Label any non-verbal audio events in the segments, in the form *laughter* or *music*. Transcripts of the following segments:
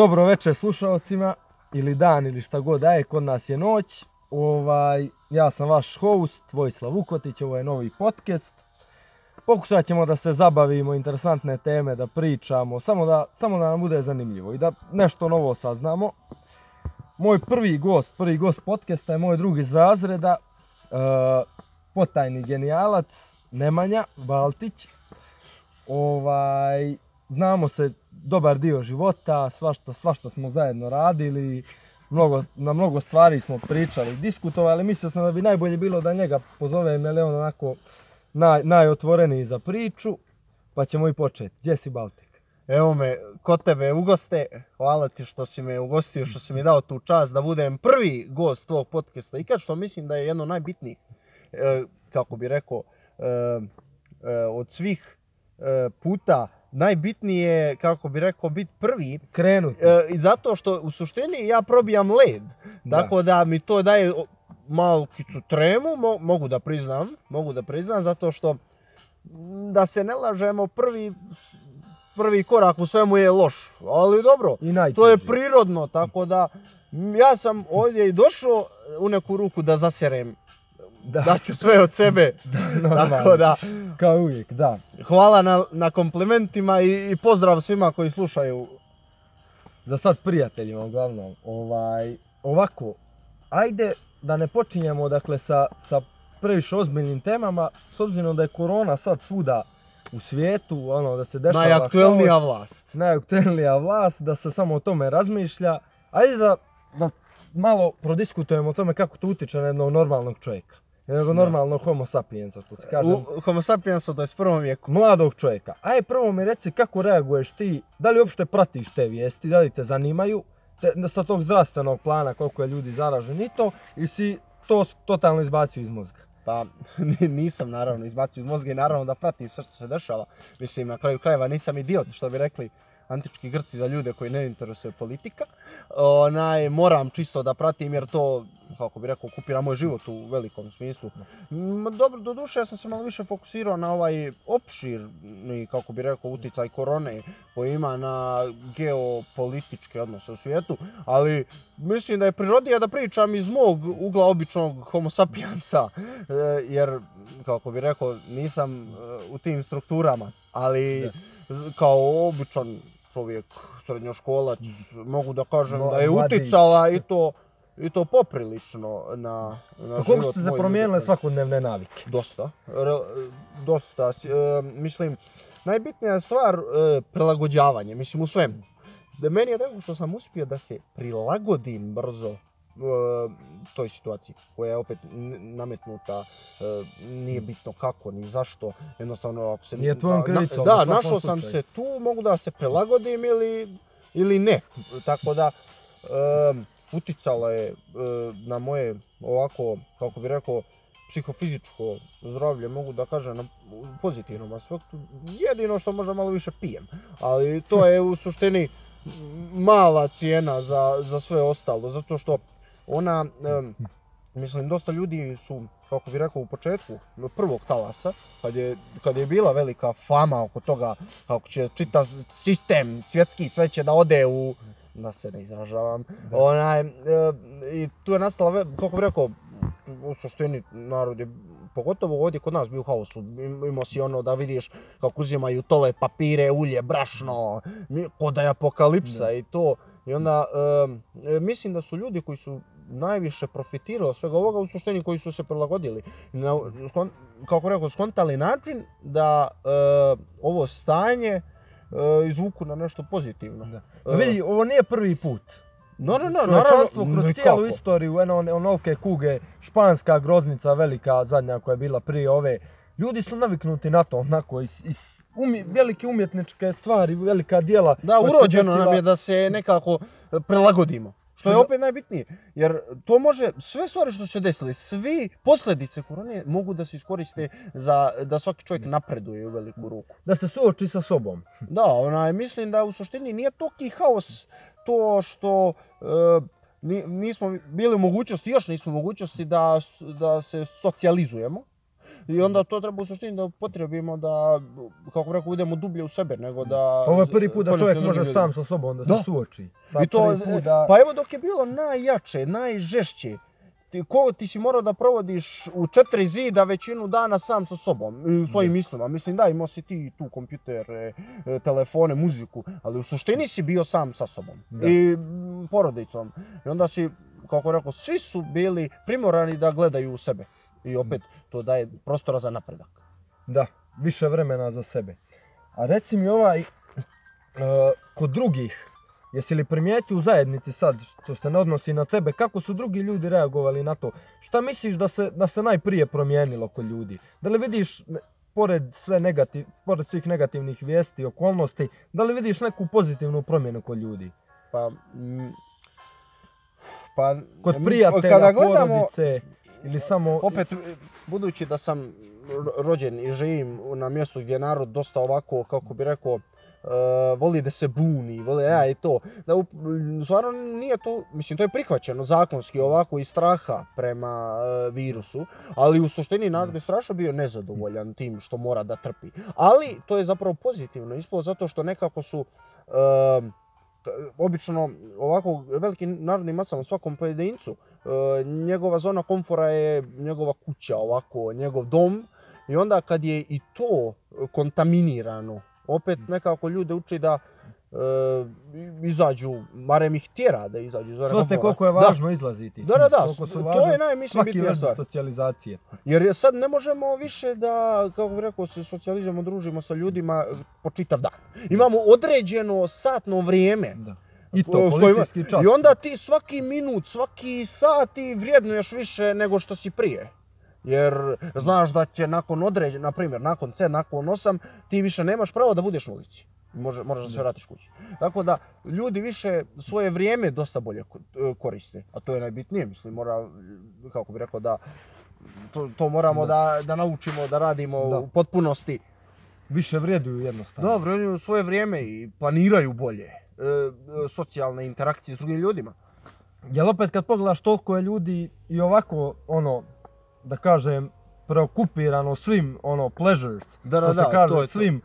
Dobro večer slušalcima, ili dan ili šta god da je, kod nas je noć. Ovaj, ja sam vaš host, Vojislav Vukotić, ovo je novi podcast. Pokušat ćemo da se zabavimo, interesantne teme, da pričamo, samo da, samo da nam bude zanimljivo i da nešto novo saznamo. Moj prvi gost, prvi gost podcasta je moj drug iz razreda, e, potajni genijalac, Nemanja Baltić. Ovaj, znamo se dobar dio života, svašta, svašta smo zajedno radili, mnogo, na mnogo stvari smo pričali, diskutovali, mislio sam da bi najbolje bilo da njega pozovem, jer je on onako naj, najotvoreniji za priču, pa ćemo i početi. Gdje si Baltik? Evo me, kod tebe ugoste, hvala ti što si me ugostio, što si mi dao tu čast da budem prvi gost tvog podcasta i kad što mislim da je jedno najbitnijih, e, kako bi rekao, e, e, od svih puta najbitnije je, kako bi rekao, biti prvi. Krenuti. E, I zato što u suštini ja probijam led. Da. Tako da mi to daje malkicu tremu, mo- mogu da priznam, mogu da priznam, zato što m, da se ne lažemo, prvi, prvi korak u svemu je loš. Ali dobro, I to je prirodno, tako da ja sam ovdje i došao u neku ruku da zaserem. Da, *laughs* Daću sve od sebe. *laughs* tako da, Kao uvijek, da. hvala na, na komplimentima i, i pozdrav svima koji slušaju. Za sad prijateljima uglavnom. Ovaj, ovako, ajde da ne počinjemo dakle sa, sa previše ozbiljnim temama, s obzirom da je korona sad svuda u svijetu, ono da se dešava Najaktuelnija vlast. najaktuelnija vlast, da se samo o tome razmišlja. Ajde da, da malo prodiskutujemo o tome kako to utječe na jednog normalnog čovjeka. Jednog normalnog homo sapiensa, što se kaže. U Homo sapiens u 21. vijeku. Mladog čovjeka. Ajde prvo mi reci kako reaguješ ti, da li uopšte pratiš te vijesti, da li te zanimaju, te, sa tog zdravstvenog plana koliko je ljudi zaraženi i to, ili si to totalno izbacio iz mozga. Pa *laughs* ni- nisam naravno izbacio iz mozga i naravno da pratim sve što se dešava. Mislim na kraju krajeva nisam idiot što bi rekli antički Grci za ljude koji ne interesuje politika. Onaj, moram čisto da pratim jer to, kako bi rekao, okupira moj život u velikom smislu. Dobro, do duše ja sam se malo više fokusirao na ovaj opširni, kako bi rekao, uticaj korone koji ima na geopolitičke odnose u svijetu, ali mislim da je prirodnije da pričam iz mog ugla običnog homo sapiensa, e, jer, kako bi rekao, nisam e, u tim strukturama, ali kao običan čovjek, srednjoškolac, mogu da kažem da je uticala i to i to poprilično na, na Koliko život su se moj promijenile svakodnevne navike? Dosta, re- dosta. E, mislim, najbitnija stvar e, prilagođavanje, mislim u svemu. Da meni je drago što sam uspio da se prilagodim brzo toj situaciji koja je opet nametnuta, e, nije bitno kako ni zašto, jednostavno ako se... Nije tvojom da- krivicom, Da, našao sam se tu, mogu da se prilagodim ili, ili ne, tako da... e, uticala je e, na moje ovako, kako bi rekao, psihofizičko zdravlje, mogu da kažem na pozitivnom aspektu. Jedino što možda malo više pijem, ali to je u suštini *laughs* mala cijena za, za sve ostalo, zato što ona, mislim, dosta ljudi su, kako bi rekao, u početku prvog talasa, kad je, kad je bila velika fama oko toga kako će čita sistem svjetski, sve će da ode u, da se ne izražavam, Da. Onaj, e, i tu je nastala, kako bi rekao, u suštini narod je, pogotovo ovdje kod nas bio u haosu, Im- imao si ono da vidiš kako uzimaju tole papire, ulje, brašno, mi- ko da je apokalipsa Da. i to. I onda, e, mislim da su ljudi koji su najviše profitirali od svega ovoga, u suštini koji su se prilagodili. Na, skon- kako rekao, skontali način da e, ovo stanje e, izvuku na nešto pozitivno. Da. E, Vidi, ovo nije prvi put. No, no, no, naravno, kroz cijelu istoriju, eno, onolike kuge, španska groznica velika zadnja koja je bila prije ove, ljudi su naviknuti na to, onako, iz umje- velike umjetničke stvari, velika djela. Da, urođeno nam je da se nekako e, prilagodimo. Što je opet najbitnije. Jer to može, sve stvari što su se desile, svi posljedice korone mogu da se iskoriste za da svaki čovjek napreduje u veliku ruku. Da se suoči sa sobom. Da, onaj, mislim da u suštini nije toki haos to što e, ni- nismo bili u mogućnosti, još nismo u mogućnosti da, da se socijalizujemo. I onda to treba u suštini da potrebimo da, kako rekao, idemo dublje u sebe, nego da... Ovo je prvi put da čovjek može ljudima. sam sa sobom da se Da. suoči. Sad I to, da... Pa evo dok je bilo najjače, najžešće, ti, ko, ti si morao da provodiš u četiri zida većinu dana sam sa sobom, svojim mislima. Mislim da, imao si ti tu kompjutere, e, telefone, muziku, ali u suštini si bio sam sa sobom Da. i porodicom. I onda si, kako rekao, svi su bili primorani da gledaju u sebe. I opet, to daje prostora za napredak. Da, više vremena za sebe. A reci mi ovaj, e, kod drugih, jesi li primijetio u zajednici sad, što se ne odnosi na tebe, kako su drugi ljudi reagovali na to? Šta misliš da se, da se najprije promijenilo kod ljudi? Da li vidiš, pored, sve negativ, pored svih negativnih vijesti i okolnosti, da li vidiš neku pozitivnu promjenu kod ljudi? Pa, pa Kod prijatelja, kada gledamo, porodice ili samo... Opet, budući da sam ro- rođen i živim na mjestu gdje je narod dosta ovako, kako bi rekao, e, voli da se buni, voli ja i to. Da u, stvarno nije to, mislim to je prihvaćeno zakonski ovako iz straha prema e, virusu, ali u suštini narod je strašno bio nezadovoljan tim što mora da trpi. Ali to je zapravo pozitivno ispalo zato što nekako su e, t- obično ovako veliki narodni masama svakom pojedincu e, njegova zona komfora je njegova kuća ovako, njegov dom i onda kad je i to kontaminirano, opet nekako ljude uči da e, izađu, barem ih tjera da izađu komfora. koliko je Da, važno izlaziti. Da, da, da, su to važne je naj, mislim, svaki bitnija vrst stvar. socijalizacije. Jer je sad ne možemo više da, kako bih rekao, se socijalizujemo, družimo sa ljudima po čitav dan. Imamo određeno satno vrijeme. Da. I to, policijski čas. I onda ti svaki minut, svaki sat ti vrijednuješ više nego što si prije. Jer znaš da će nakon određen, na primjer, nakon C, nakon 8, ti više nemaš pravo da budeš na ulici. Može, moraš da se Da. vratiš kući. Tako da, ljudi više svoje vrijeme dosta bolje ko- koriste. A to je najbitnije, mislim, mora, kako bi rekao, da to, to moramo da. Da, naučimo da radimo Da. u potpunosti. Više vrijeduju jednostavno. Dobro, oni u svoje vrijeme i planiraju bolje socijalne interakcije s drugim ljudima. Jel opet kad pogledaš toliko je ljudi i ovako, ono, da kažem, preokupirano svim, ono, pleasures, Da, što da, se da, kaže, to je to. svim,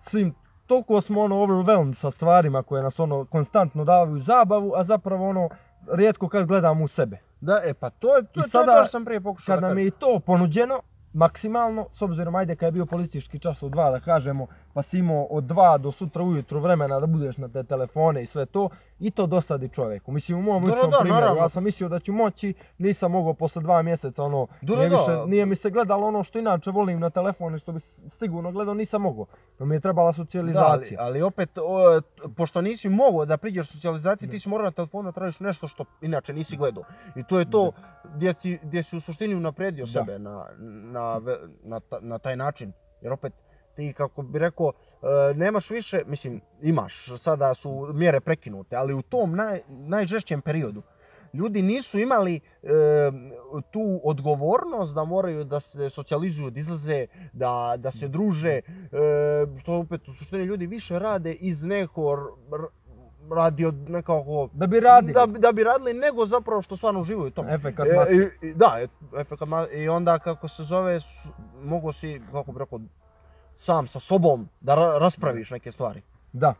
svim, toliko smo ono overwhelmed sa stvarima koje nas ono konstantno davaju zabavu, a zapravo ono, rijetko kad gledamo u sebe. Da, e pa to je to, I to, sada, je to sam prije pokušao Kad da nam je i to ponuđeno, maksimalno, s obzirom ajde kad je bio policijski čas od dva da kažemo, pa si imao od dva do sutra ujutro vremena da budeš na te telefone i sve to, i to dosadi čovjeku. Mislim u mom ličnom primjeru, ja sam mislio da ću moći, nisam mogao posle dva mjeseca, ono, nije, više, nije mi se gledalo ono što inače volim na telefonu i što bi sigurno gledao, nisam mogao. No mi je trebala Da, ali, socijalizacija. ali opet, o, pošto nisi mogao da priđeš socijalizaciji, ti si morao na telefonu tražiš nešto što inače nisi gledao. I to je to gdje, ti, gdje si u suštini unaprijedio Da. sebe na, na, na, na taj način. Jer opet, ti kako bi rekao, e, nemaš više, mislim, imaš, sada su mjere prekinute, ali u tom naj, najžešćem periodu, ljudi nisu imali e, tu odgovornost da moraju da se socijalizuju, da izlaze, da, da se druže, e, što opet u suštini ljudi više rade iz neko radi od nekako Da bi radili. da, da bi radili nego zapravo što stvarno uživaju u tom. Efekat E, i- i- da, e- efekat i onda kako se zove, mogu si, kako bi rekao, sam sa sobom da ra- raspraviš neke stvari. Da.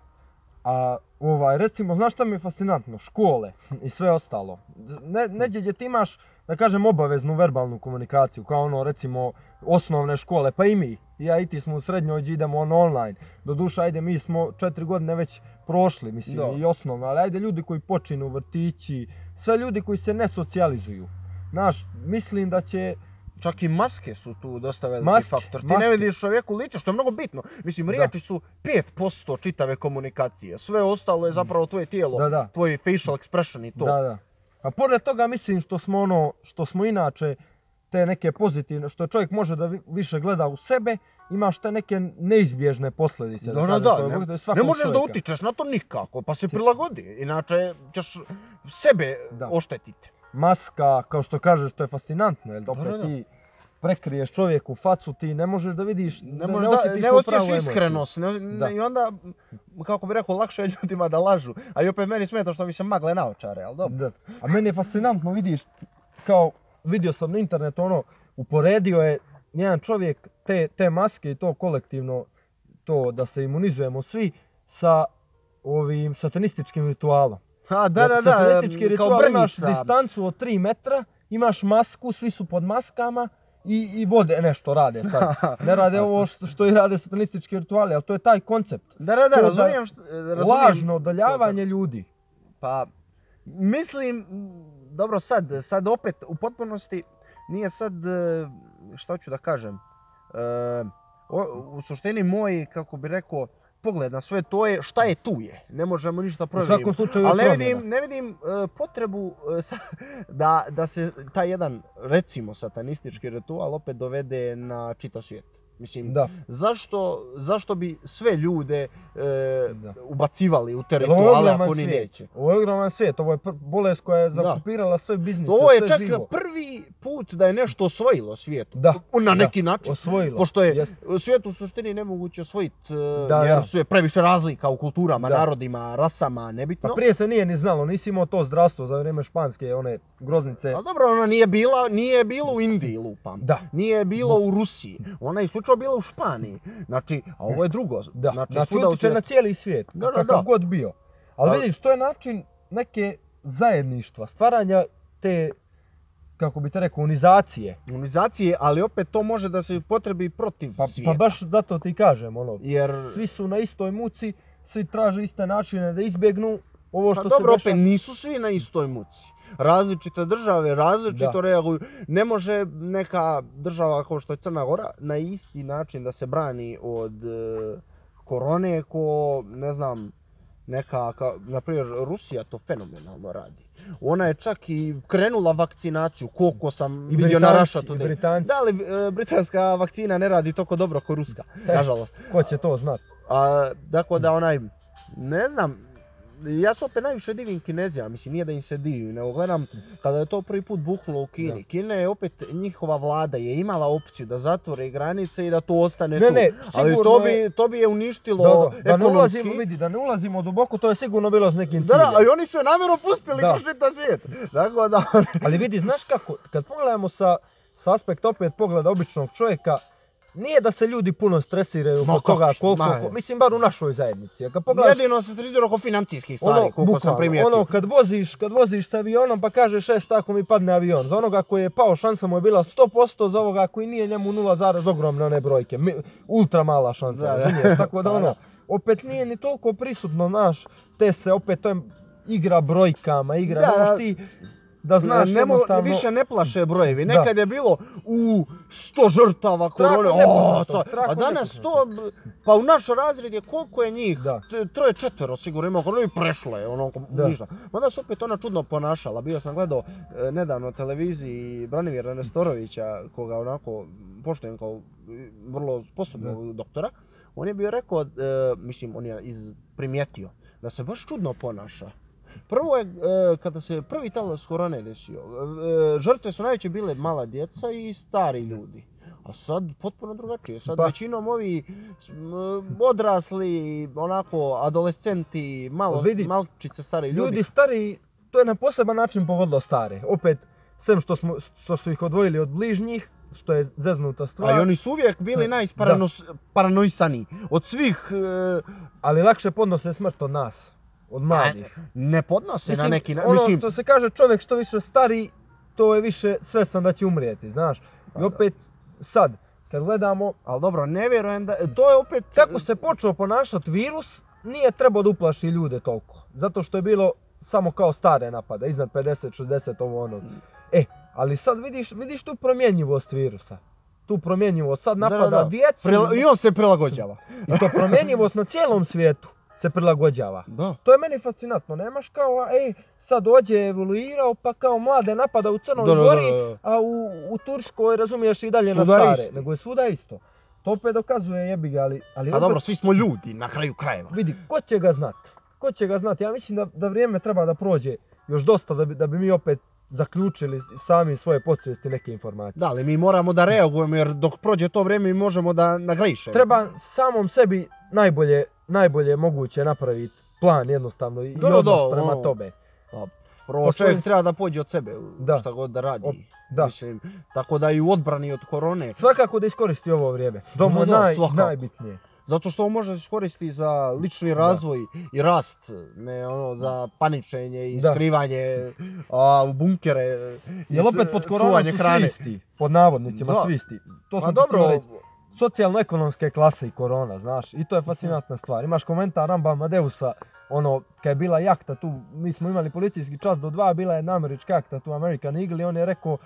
A ovaj, recimo, znaš šta mi je fascinantno? Škole i sve ostalo. Ne, neđe gdje ti imaš, da kažem, obaveznu verbalnu komunikaciju, kao ono, recimo, osnovne škole, pa i mi. Ja i ti smo u srednjoj idemo ono online. Doduše, ajde, mi smo četiri godine već prošli, mislim, Da. i osnovno, ali ajde ljudi koji počinu vrtići, sve ljudi koji se ne socijalizuju. Znaš, mislim da će, Čak i maske su tu dosta veliki Maske, faktor. Ti maske. ne vidiš čovjeku lice, što je mnogo bitno. Mislim, Da. riječi su 5% čitave komunikacije. Sve ostalo je zapravo tvoje tijelo, da, da. tvoj facial expression i to. Da, da. A pored toga mislim što smo ono, što smo inače te neke pozitivne, što čovjek može da vi- više gleda u sebe, imaš te neke neizbježne posljedice. Da, da, da, ne- Ne možeš da čovjeka. utičeš na to nikako, pa se prilagodi. Inače ćeš sebe Da. oštetiti. Maska, kao što kažeš, to je fascinantno, jer opet Da, da, da. ti prekriješ čovjeku facu, ti ne možeš da vidiš, Ne, ne, možeš ne da, osjetiš ne pravu emociju. iskrenost. Ne, ne-. I onda, kako bi rekao, lakše je ljudima da lažu. A i opet meni smeta što mi se magle naočare, ali dobro. Da. A meni je fascinantno, vidiš, kao vidio sam na internetu ono, uporedio je nijedan čovjek te, te maske i to kolektivno, to da se imunizujemo svi sa ovim satanističkim ritualom. A, da, da, da, Satanistički ritual imaš distancu od 3 metra, imaš masku, svi su pod maskama i, i vode nešto rade sad. *laughs* Ne rade ovo što, što i rade satanistički rituali, ali to je taj koncept. Da, da, da, razumijem, što, razumijem. Lažno odaljavanje ljudi. Pa, mislim, dobro sad, sad opet u potpunosti nije sad, e, šta ću da kažem, e, u suštini moj, kako bi rekao, pogled na sve to je šta je tu je, ne možemo ništa U provjeriti. svakom slučaju Ali ne vidim, ne vidim e, potrebu sa- *laughs* da, da se taj jedan, recimo, satanistički ritual opet dovede na čitav svijet. Mislim, Da. zašto, zašto bi sve ljude e, Da. ubacivali u te Jer ovo je rituale ogroman ako ni svijet. neće? Ovo je ogroman svijet, ovo je bolest koja je Da. zakupirala sve biznise, Ovo je sve čak živo. prvi put da je nešto osvojilo svijetu. Da, Na da. neki način. Osvojilo. Pošto je Jest. svijet u suštini nemoguće osvojiti Da, jer da. su je previše razlika u kulturama, Da. narodima, rasama, nebitno. Pa prije se nije ni znalo, nisi imao to zdravstvo za vrijeme španske, one groznice. Ali dobro, ona nije bila, nije bilo u Indiji, lupam. Da. Nije bilo u Rusiji. Ona je isključivo bila u Španiji. Znači, a ovo je drugo. *laughs* Da, znači, znači, utječe na cijeli svijet, Da, da, kakav da. god bio. Ali Ali- vidiš, to je način neke zajedništva, stvaranja te, kako bi te rekao, unizacije. Imunizacije, ali opet to može da se potrebi protiv Pa, svijeta. pa baš zato ti kažem, ono, Jer, svi su na istoj muci, svi traže iste načine da izbjegnu ovo pa što dobro, se dešava. opet nisu svi na istoj muci. Različite države različito Da. reaguju. Ne može neka država kao što je Crna Gora na isti način da se brani od e, korone ko, ne znam, neka, ka, na primjer, Rusija to fenomenalno radi. Ona je čak i krenula vakcinaciju, koliko sam I vidio na Today. Britanci. Da, ali e, britanska vakcina ne radi toliko dobro kao ruska, E. nažalost. Ko će to znat? A, tako da onaj, ne znam, ja se opet najviše divim Kinezija, mislim nije da im se divim, nego gledam kada je to prvi put buknulo u Kini. Da. Kina je opet, njihova vlada je imala opciju da zatvore granice i da to ostane Ne, tu. ne, Ali to je- bi, to bi je uništilo Da, da, da ne ulazimo, vidi, da ne ulazimo duboko, to je sigurno bilo s nekim ciljem. da, i oni su je namjerno pustili Da. kroz svijet. Tako da, Ali vidi, znaš kako, kad pogledamo sa, sa aspekta opet pogleda običnog čovjeka, nije da se ljudi puno stresiraju oko toga koliko, ma, ko- mislim bar u našoj zajednici. Kad pogledaš, jedino se strizira oko financijskih stvari, ono, koliko sam primijetio. ono kad voziš, kad voziš sa avionom pa kažeš e šta ako mi padne avion, za onoga koji je pao šansa mu je bila 100%, za ovoga koji nije njemu 0, ogromne one brojke, mi, ultra mala šansa, Da? *laughs* Tako da Pa ono, opet nije ni toliko prisutno, znaš, te se opet, to je igra brojkama, igra, da. ti da znaš ne, jednostavno... više ne plaše brojevi. Da. Nekad je bilo u 100 žrtava korone, a danas to, nepoznatog. pa u naš razred je koliko je njih? Da. Troje, četvero sigurno ima koronu i prešlo je, ono, ništa. Mada se opet ona čudno ponašala. Bio sam gledao e, nedavno televiziji Branimira Nestorovića, koga onako poštujem kao e, vrlo sposobnog doktora. On je bio rekao, e, mislim, on je iz, primijetio da se baš čudno ponaša. Prvo je, e, kada se prvi talas korone desio, e, žrtve su najveće bile mala djeca i stari ljudi. A sad potpuno drugačije. Sad Pa. većinom ovi odrasli, onako, adolescenti, malo, Vidi, malčice, stari ljudi. Ljudi stari, to je na poseban način pogodilo stare. Opet, sem što, smo, što su ih odvojili od bližnjih, što je zeznuta stvar, A i oni su uvijek bili najparanoisani od svih, e, ali lakše podnose smrt od nas, od mladih. ne podnose na neki način. ono Mislim, što se kaže čovjek što više stari, to je više svesan da će umrijeti, znaš. I Pa da. opet, sad, kad gledamo ali dobro, ne vjerujem da, to je opet... kako se počeo ponašati virus, nije trebao da uplaši ljude toliko. Zato što je bilo samo kao stare napada, iznad 50, 60, ovo ono. E, ali sad vidiš, vidiš tu promjenjivost virusa. Tu promjenjivost, sad Da, da, napada da. djecu I on se prilagođava. i to promjenjivost na cijelom svijetu se prilagođava. Da. To je meni fascinantno, nemaš kao, ej, sad dođe evoluirao pa kao mlade napada u Crnoj Gori, a u, u Turskoj razumiješ i dalje na Svuda je stare, isto. nego je svuda isto. To opet dokazuje jebi ga, ali, ali Pa opet, dobro, svi smo ljudi na kraju krajeva. vidi, ko će ga znat? Ko će ga znat? Ja mislim da, da vrijeme treba da prođe još dosta da bi, da bi mi opet zaključili sami svoje podsvijesti neke informacije. Da, ali mi moramo da reagujemo jer dok prođe to vrijeme mi možemo da nagrišemo. Treba samom sebi najbolje, najbolje moguće napraviti plan jednostavno i, Da, da, odnos da, prema ono. tome. Prvo Po čovjek treba da pođe od sebe, Da. šta god da radi. Od- da. Mislim, tako da i u odbrani od korone. Svakako da iskoristi ovo vrijeme. To mu Da, da, naj, najbitnije. Zato što on može iskoristiti za lični razvoj i rast, ne ono za paničenje i Da. skrivanje a, u bunkere. Jel opet pod čuvanje su hrane. svi isti? Pod navodnicima Da. svi isti. To Ma sam dobro. Socijalno-ekonomske klase i korona, znaš. I to je fascinantna stvar. Imaš komentar Ramba Amadeusa, ono, kad je bila jahta tu, mi smo imali policijski čas do dva, bila je jedna američka jahta tu American Eagle i on je rekao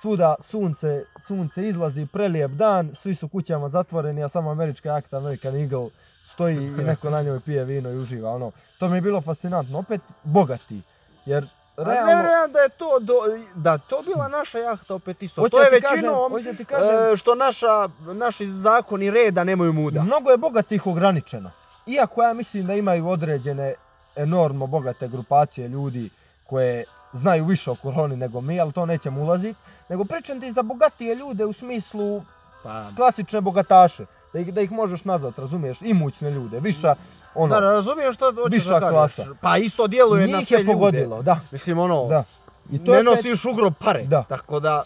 svuda sunce, sunce izlazi, prelijep dan, svi su kućama zatvoreni, a samo američka jahta American Eagle stoji i *laughs* neko na njoj pije vino i uživa. Ono, to mi je bilo fascinantno. Opet bogati. Jer A realno... nevjerojatno da je to, do, da to bila naša jahta opet isto. Hoću to je kažem- većinom ti kažem- e, što naša, naši zakoni reda nemaju muda. Mnogo je bogatih ograničeno. Iako ja mislim da imaju određene enormno bogate grupacije ljudi koje znaju više o koroni nego mi, ali to nećemo ulaziti. Nego pričam ti za bogatije ljude u smislu Pa, klasične bogataše. Da ih, da ih možeš nazvat, razumiješ, imućne ljude, viša, ono, da, razumiješ što hoćeš viša da kažeš. klasa. Pa isto djeluje na njih sve je ljude. pogodilo, da, Mislim ono, da. I to ne je nosiš u grob pare. Da. Tako da,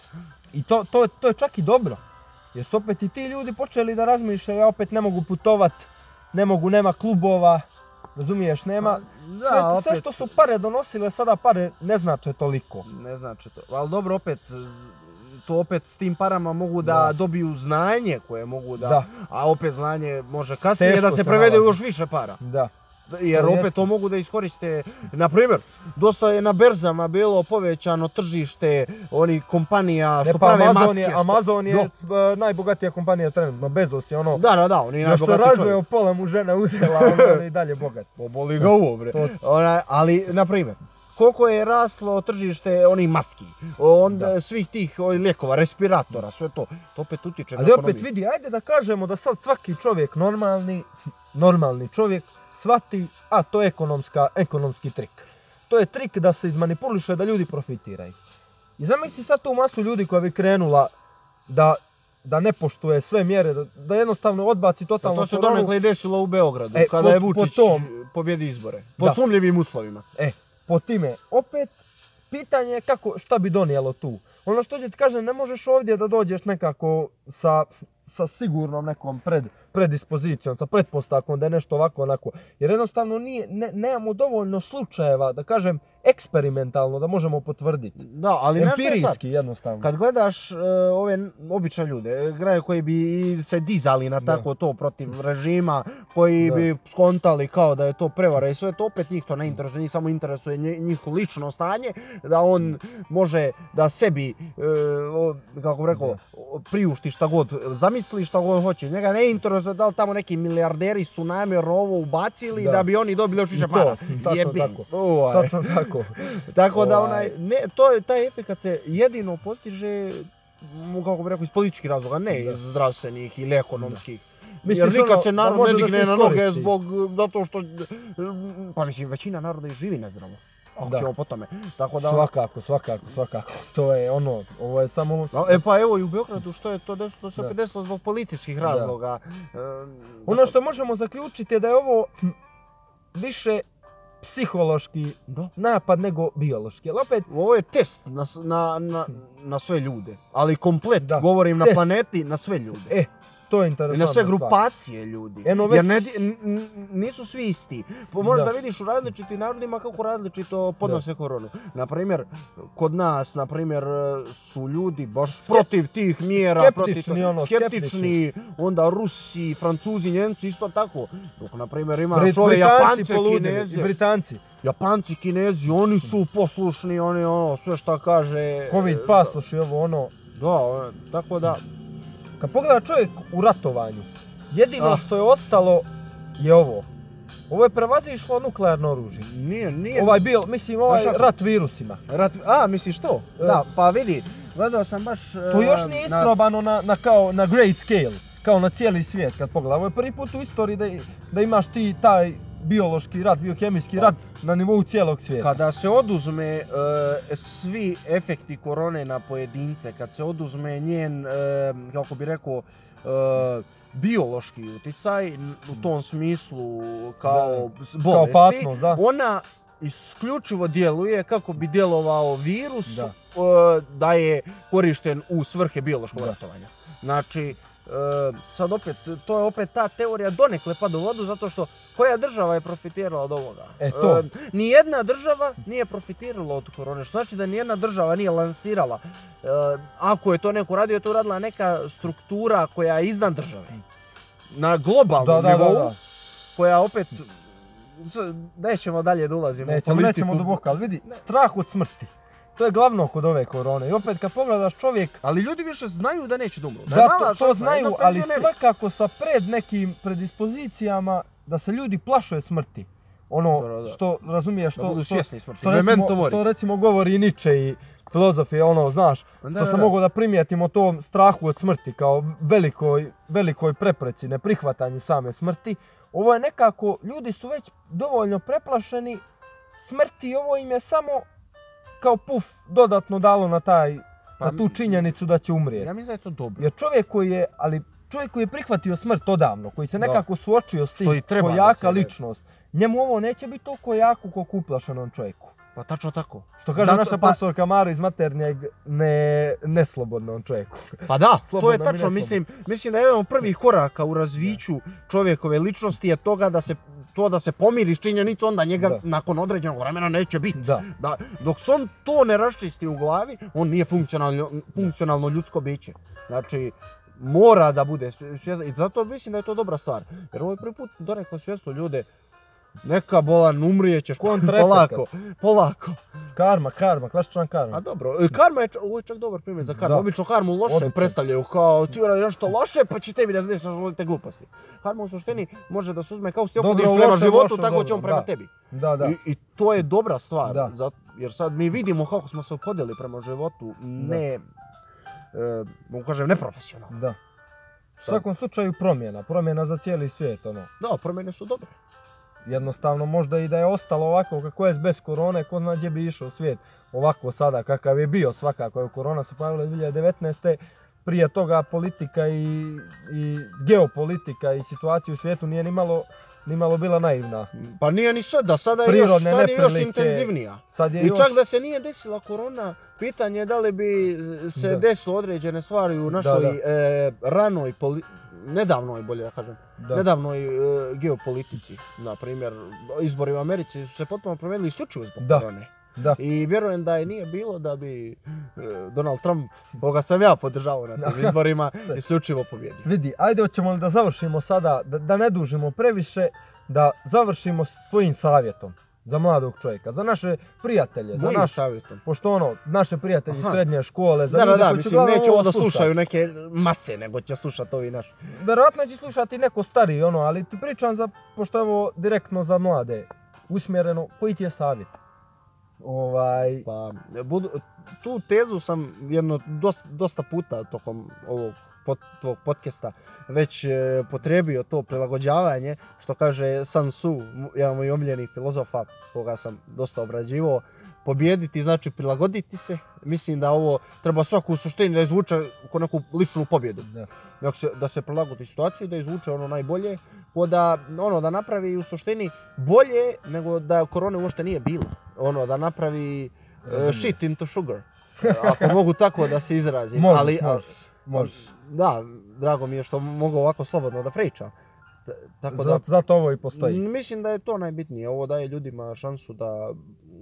I to, to, to je čak i dobro. Jer su opet i ti ljudi počeli da razmišljaju, ja opet ne mogu putovat, ne mogu, nema klubova, razumiješ, nema, da, sve, opet, sve što su pare donosile, sada pare ne znače toliko. Ne znači to. Ali dobro, opet, to opet s tim parama mogu da, Da. dobiju znanje koje mogu da, Da. a opet znanje može kasnije Teško da se se prevede nalazi. još više para. Da. Jer To opet jeste. to mogu da iskoriste, na primjer, dosta je na berzama bilo povećano tržište onih kompanija što E pa prave Amazon maske. je, Amazon je e, najbogatija kompanija trenutno, Bezos je ono, Da, da, da, on je još se najbogatiji razveo čovjek. pola mu žena uzela, on je i dalje bogat. *laughs* Poboli ga ovo, bre. Onaj, ali, na primjer, koliko je raslo tržište onih maski, onda Da. svih tih lijekova, respiratora, sve to, to opet utječe na Ali opet ekonomiju. vidi, ajde da kažemo da sad svaki čovjek normalni, normalni čovjek shvati, a to je ekonomska, ekonomski trik. To je trik da se izmanipuliše da ljudi profitiraju. I zamisli sad tu masu ljudi koja bi krenula da, da ne poštuje sve mjere, da, da jednostavno odbaci totalno to se donekle i desilo u Beogradu, E, kada po- je po Vučić tom- pobjedi izbore. Pod Da. sumnjivim uslovima. Po time. Opet, pitanje je kako, šta bi donijelo tu. Ono što ti kažem, ne možeš ovdje da dođeš nekako sa, sa sigurnom nekom pred, predispozicijom, sa pretpostavkom da je nešto ovako onako. Jer jednostavno nije, ne, nemamo dovoljno slučajeva, da kažem, eksperimentalno da možemo potvrditi. Da, ali je? Empirijski jednostavno. Kad gledaš e, ove obične ljude, graje koji bi se dizali na Da. tako to protiv režima, koji Da. bi skontali kao da je to prevara i sve to, opet njih to ne interesuje, njih samo interesuje njihovo lično stanje, da on može da sebi, o, kako bi rekao, Da. priušti šta god zamisli, šta god hoće. Njega ne interesuje da li tamo neki milijarderi su namjerno ovo ubacili Da. da, bi oni dobili još više para. *laughs* tačno Jebi. tako. Ovaj. Točno tako. Tako da Ovaj. onaj, ne, to je, taj efekt se jedino postiže, kako bi rekao, iz političkih razloga, ne Da. iz zdravstvenih ili ekonomskih. Misliš Jer nikad ono, se da narod ne da digne na noge zbog, zato što, pa mislim, većina naroda i živi nezdravo. Ako Da. ćemo po tome. Tako da, Svakako, svakako, svakako. To je ono, ovo je samo... No, e pa evo i u Beogradu što je to desilo, se Da. desilo zbog političkih Da. razloga. E, Ono što možemo zaključiti je da je ovo više psihološki Da. napad nego biološki. Ali opet, Ovo je test na, na, na, na sve ljude, ali komplet, Da. govorim na Test. planeti, na sve ljude. e, to je I interesantna na sve grupacije ljudi. Eno Jer već- ne, di- n- nisu svi isti. Možeš da. Da. vidiš u različitim narodima kako različito podnose koronu. Na primjer, kod nas, na primjer, su ljudi baš Skep- protiv tih mjera, skeptični, protiv ono, skeptični, onda Rusi, Francuzi, Njemci isto tako. Dok na primjer imaš Brit- ove Japance, Kineze. Britanci. Japanci, Kinezi, oni su poslušni, oni ono, sve šta kaže. Covid e, pasoš i ovo ono. Da, tako da, Kad pogleda čovjek u ratovanju, jedino Ah. što je ostalo je ovo. Ovo je prevazišlo nuklearno oružje. nije, nije, Ovaj bio, mislim, ovaj rat virusima. Rat, a, misliš to? E. Da, pa vidi, gledao sam baš... To e, još nije na- isprobano na, na, kao, na great scale, kao na cijeli svijet kad pogledam. Ovo je prvi put u istoriji da, da imaš ti taj biološki rat, biokemijski Da. rat na nivou cijelog svijeta. Kada se oduzme e, svi efekti korone na pojedince, kad se oduzme njen, e, kako bi rekao, e, biološki utjecaj u tom smislu kao Kao bolesti, opasnost, da. ona isključivo djeluje kako bi djelovao virus Da. e, da je korišten u svrhe biološkog Da. ratovanja. Znači, sad opet, to je opet ta teorija donekle pada u vodu zato što koja država je profitirala od ovoga? E, to. E, nijedna država nije profitirala od korone, što znači da nijedna država nije lansirala. E, ako je to neko radio, to je uradila neka struktura koja je iznad države. Na globalnom Da, da, nivou, da. koja opet nećemo dalje da ulazimo Nećemo, nećemo duboko, ali vidi, strah od smrti. To je glavno kod ove korone. I opet kad pogledaš čovjek, Ali ljudi više znaju da neće da umru. da, je to, mala to znaju, ali svakako sa pred nekim predispozicijama da se ljudi plaše smrti. Ono Da, da, što, razumiješ, što, budu što, svjesni smrti. što, Memento recimo, što recimo govori Nietzsche i filozofi, ono, znaš, da, sam mogao da primijetim o tom strahu od smrti kao velikoj, velikoj prepreci, neprihvatanju same smrti. Ovo je nekako, ljudi su već dovoljno preplašeni smrti i ovo im je samo kao puf dodatno dalo na taj, Pa, na tu činjenicu da će umrijeti. Ja mislim da je to dobro. Jer čovjek koji je, ali čovjek koji je prihvatio smrt odavno, koji se nekako suočio s tim, Što i treba ko da jaka ličnost, njemu ovo neće biti toliko jako koliko uplašenom čovjeku. Pa tačno tako. Što kaže Zato- naša pa- Mara iz maternjeg, ne, neslobodnom čovjeku. Pa da, to je tačno. Mislim, mislim da je jedan od prvih koraka u razviću čovjekove ličnosti je toga da se to da se pomiri s činjenicom onda njega Da. nakon određenog vremena neće biti. Da, Da, dok se on to ne raščisti u glavi, on nije funkcionalno, funkcionalno ljudsko biće. Znači, mora da bude svjestan i zato mislim da je to dobra stvar. Jer ovo je prvi put donekle svjesno ljude, neka bolan, umrijećeš, Kontraefekat. polako, polako. karma, karma, klasičan karma. A dobro, e, karma je, ovo je čak dobar primjer za karmu. Da. Obično karmu loše Odličan. predstavljaju kao ti uradi nešto loše pa će tebi da znaš te gluposti. Karma u suštini može da se uzme kao ti opodiš prema loše, životu, loše, tako će dobro, on prema da. tebi. Da, da. I, I to je dobra stvar, Da. zato- jer sad mi vidimo kako smo se opodili prema životu, ne, e, mogu kažem, neprofesionalno. Da. U svakom slučaju promjena, promjena za cijeli svijet, ono. Da, promjene su dobre. Jednostavno možda i da je ostalo ovako kako je bez korone, ko zna gdje bi išao svijet. Ovako sada kakav je bio svakako je korona se pojavila 2019. Prije toga politika i, i geopolitika i situacija u svijetu nije ni malo, ni malo bila naivna. Pa nije ni sada, sada je još, Prirodne sad je još intenzivnija. Sad je I još... čak da se nije desila korona, pitanje je da li bi se Da. desilo određene stvari u našoj da. e, ranoj, poli- nedavnoj bolje da kažem, da. nedavnoj e, geopolitici. Na primjer, izbori u Americi su se potpuno promijenili isključivo zbog Da. korone. Da. I vjerujem da je nije bilo da bi e, Donald Trump, koga sam ja podržavao na tim izborima, *laughs* isključivo pobjedio. Vidi, ajde hoćemo li da završimo sada, da, da ne dužimo previše, da završimo s tvojim savjetom za mladog čovjeka, za naše prijatelje, za naš, savjetom. pošto ono, naše prijatelji Aha. srednje škole, za Da, da, ljude da, koji će mislim, neće ovo da slušaju neke mase, nego će slušati ovi naši. Verovatno će slušati neko stariji, ono, ali ti pričam za, pošto je ovo direktno za mlade, usmjereno, koji ti je savjet? Ovaj, Pa, budu, tu tezu sam jedno dosta, dosta puta tokom ovog pod, tvog podcasta već e, potrebio to prilagođavanje, što kaže Sun Tzu, jedan moj omiljenih filozofa, koga sam dosta obrađivao, pobijediti znači prilagoditi se. Mislim da ovo treba svaku suštini da izvuče ko neku ličnu pobjedu. da, se, da se prilagodi situaciji, da izvuče ono najbolje, ko da, ono, da napravi u suštini bolje nego da korone uopšte nije bilo. Ono, da napravi Razumijem. shit into sugar. Ako mogu tako da se izrazim. možeš, ali, možeš, možeš. Da, drago mi je što mogu ovako slobodno da pričam. Tako da, Zato, ovo i postoji. mislim da je to najbitnije. Ovo daje ljudima šansu da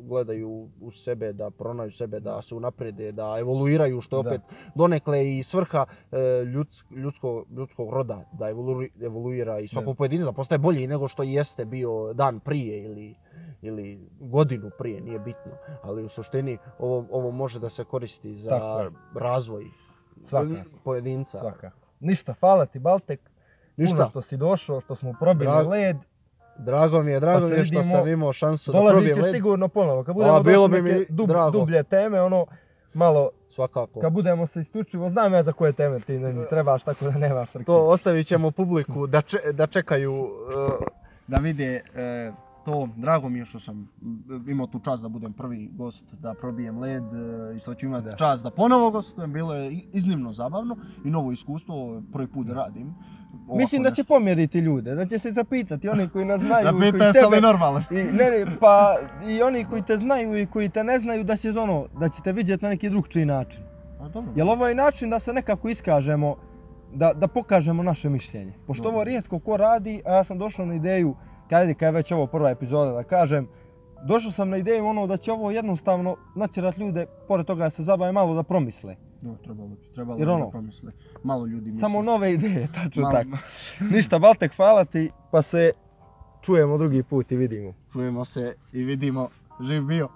gledaju u sebe, da pronađu sebe, da se unaprede, da evoluiraju, što je opet donekle i svrha e, ljuds, ljudsko, ljudskog roda, da evolu- evoluira i svakog pojedinca, da postaje bolji nego što jeste bio dan prije ili, ili godinu prije, nije bitno. Ali u suštini ovo, ovo može da se koristi za Tako razvoj Svakako. pojedinca. Svaka. Ništa, hvala ti Baltek, puno Ništa, što si došao, što smo probili Drag- led. drago mi je, drago Pa mi je što sam imao šansu da Dolazit probijem led. sigurno ponovo, kad budemo A, bilo bi mi dub- dublje teme, ono, malo, Svakako. kad budemo se isključivo, znam ja za koje teme ti ne trebaš, tako da nema frke. To ostavit ćemo publiku da, če- da čekaju e, da vide e, to. Drago mi je što sam m, imao tu čast da budem prvi gost, da probijem led e, i što ću imati Da. čast da ponovo gostujem. Bilo je iznimno zabavno i novo iskustvo, prvi put da radim. ovako Mislim da će nešto. pomjeriti ljude, da će se zapitati oni koji nas znaju Da i koji se li tebe... normalno. I, ne, ne, pa i oni koji te znaju i koji te ne znaju da će ono, da ćete vidjeti na neki drugčiji način. A dobro. Jel ovo je način da se nekako iskažemo, da, da pokažemo naše mišljenje. Pošto ovo Dobro. rijetko ko radi, a ja sam došao na ideju, kad je, kad je već ovo prva epizoda da kažem, došao sam na ideju ono da će ovo jednostavno natjerat ljude, pored toga da se zabave malo da promisle. No, trebalo bi, trebalo Jer ono, da promisle. Malo ljudi misle. Samo nove ideje, *laughs* tačno Malo- tako. Ništa, Baltek, hvala ti, pa se čujemo drugi put i vidimo. Čujemo se i vidimo. Živ bio.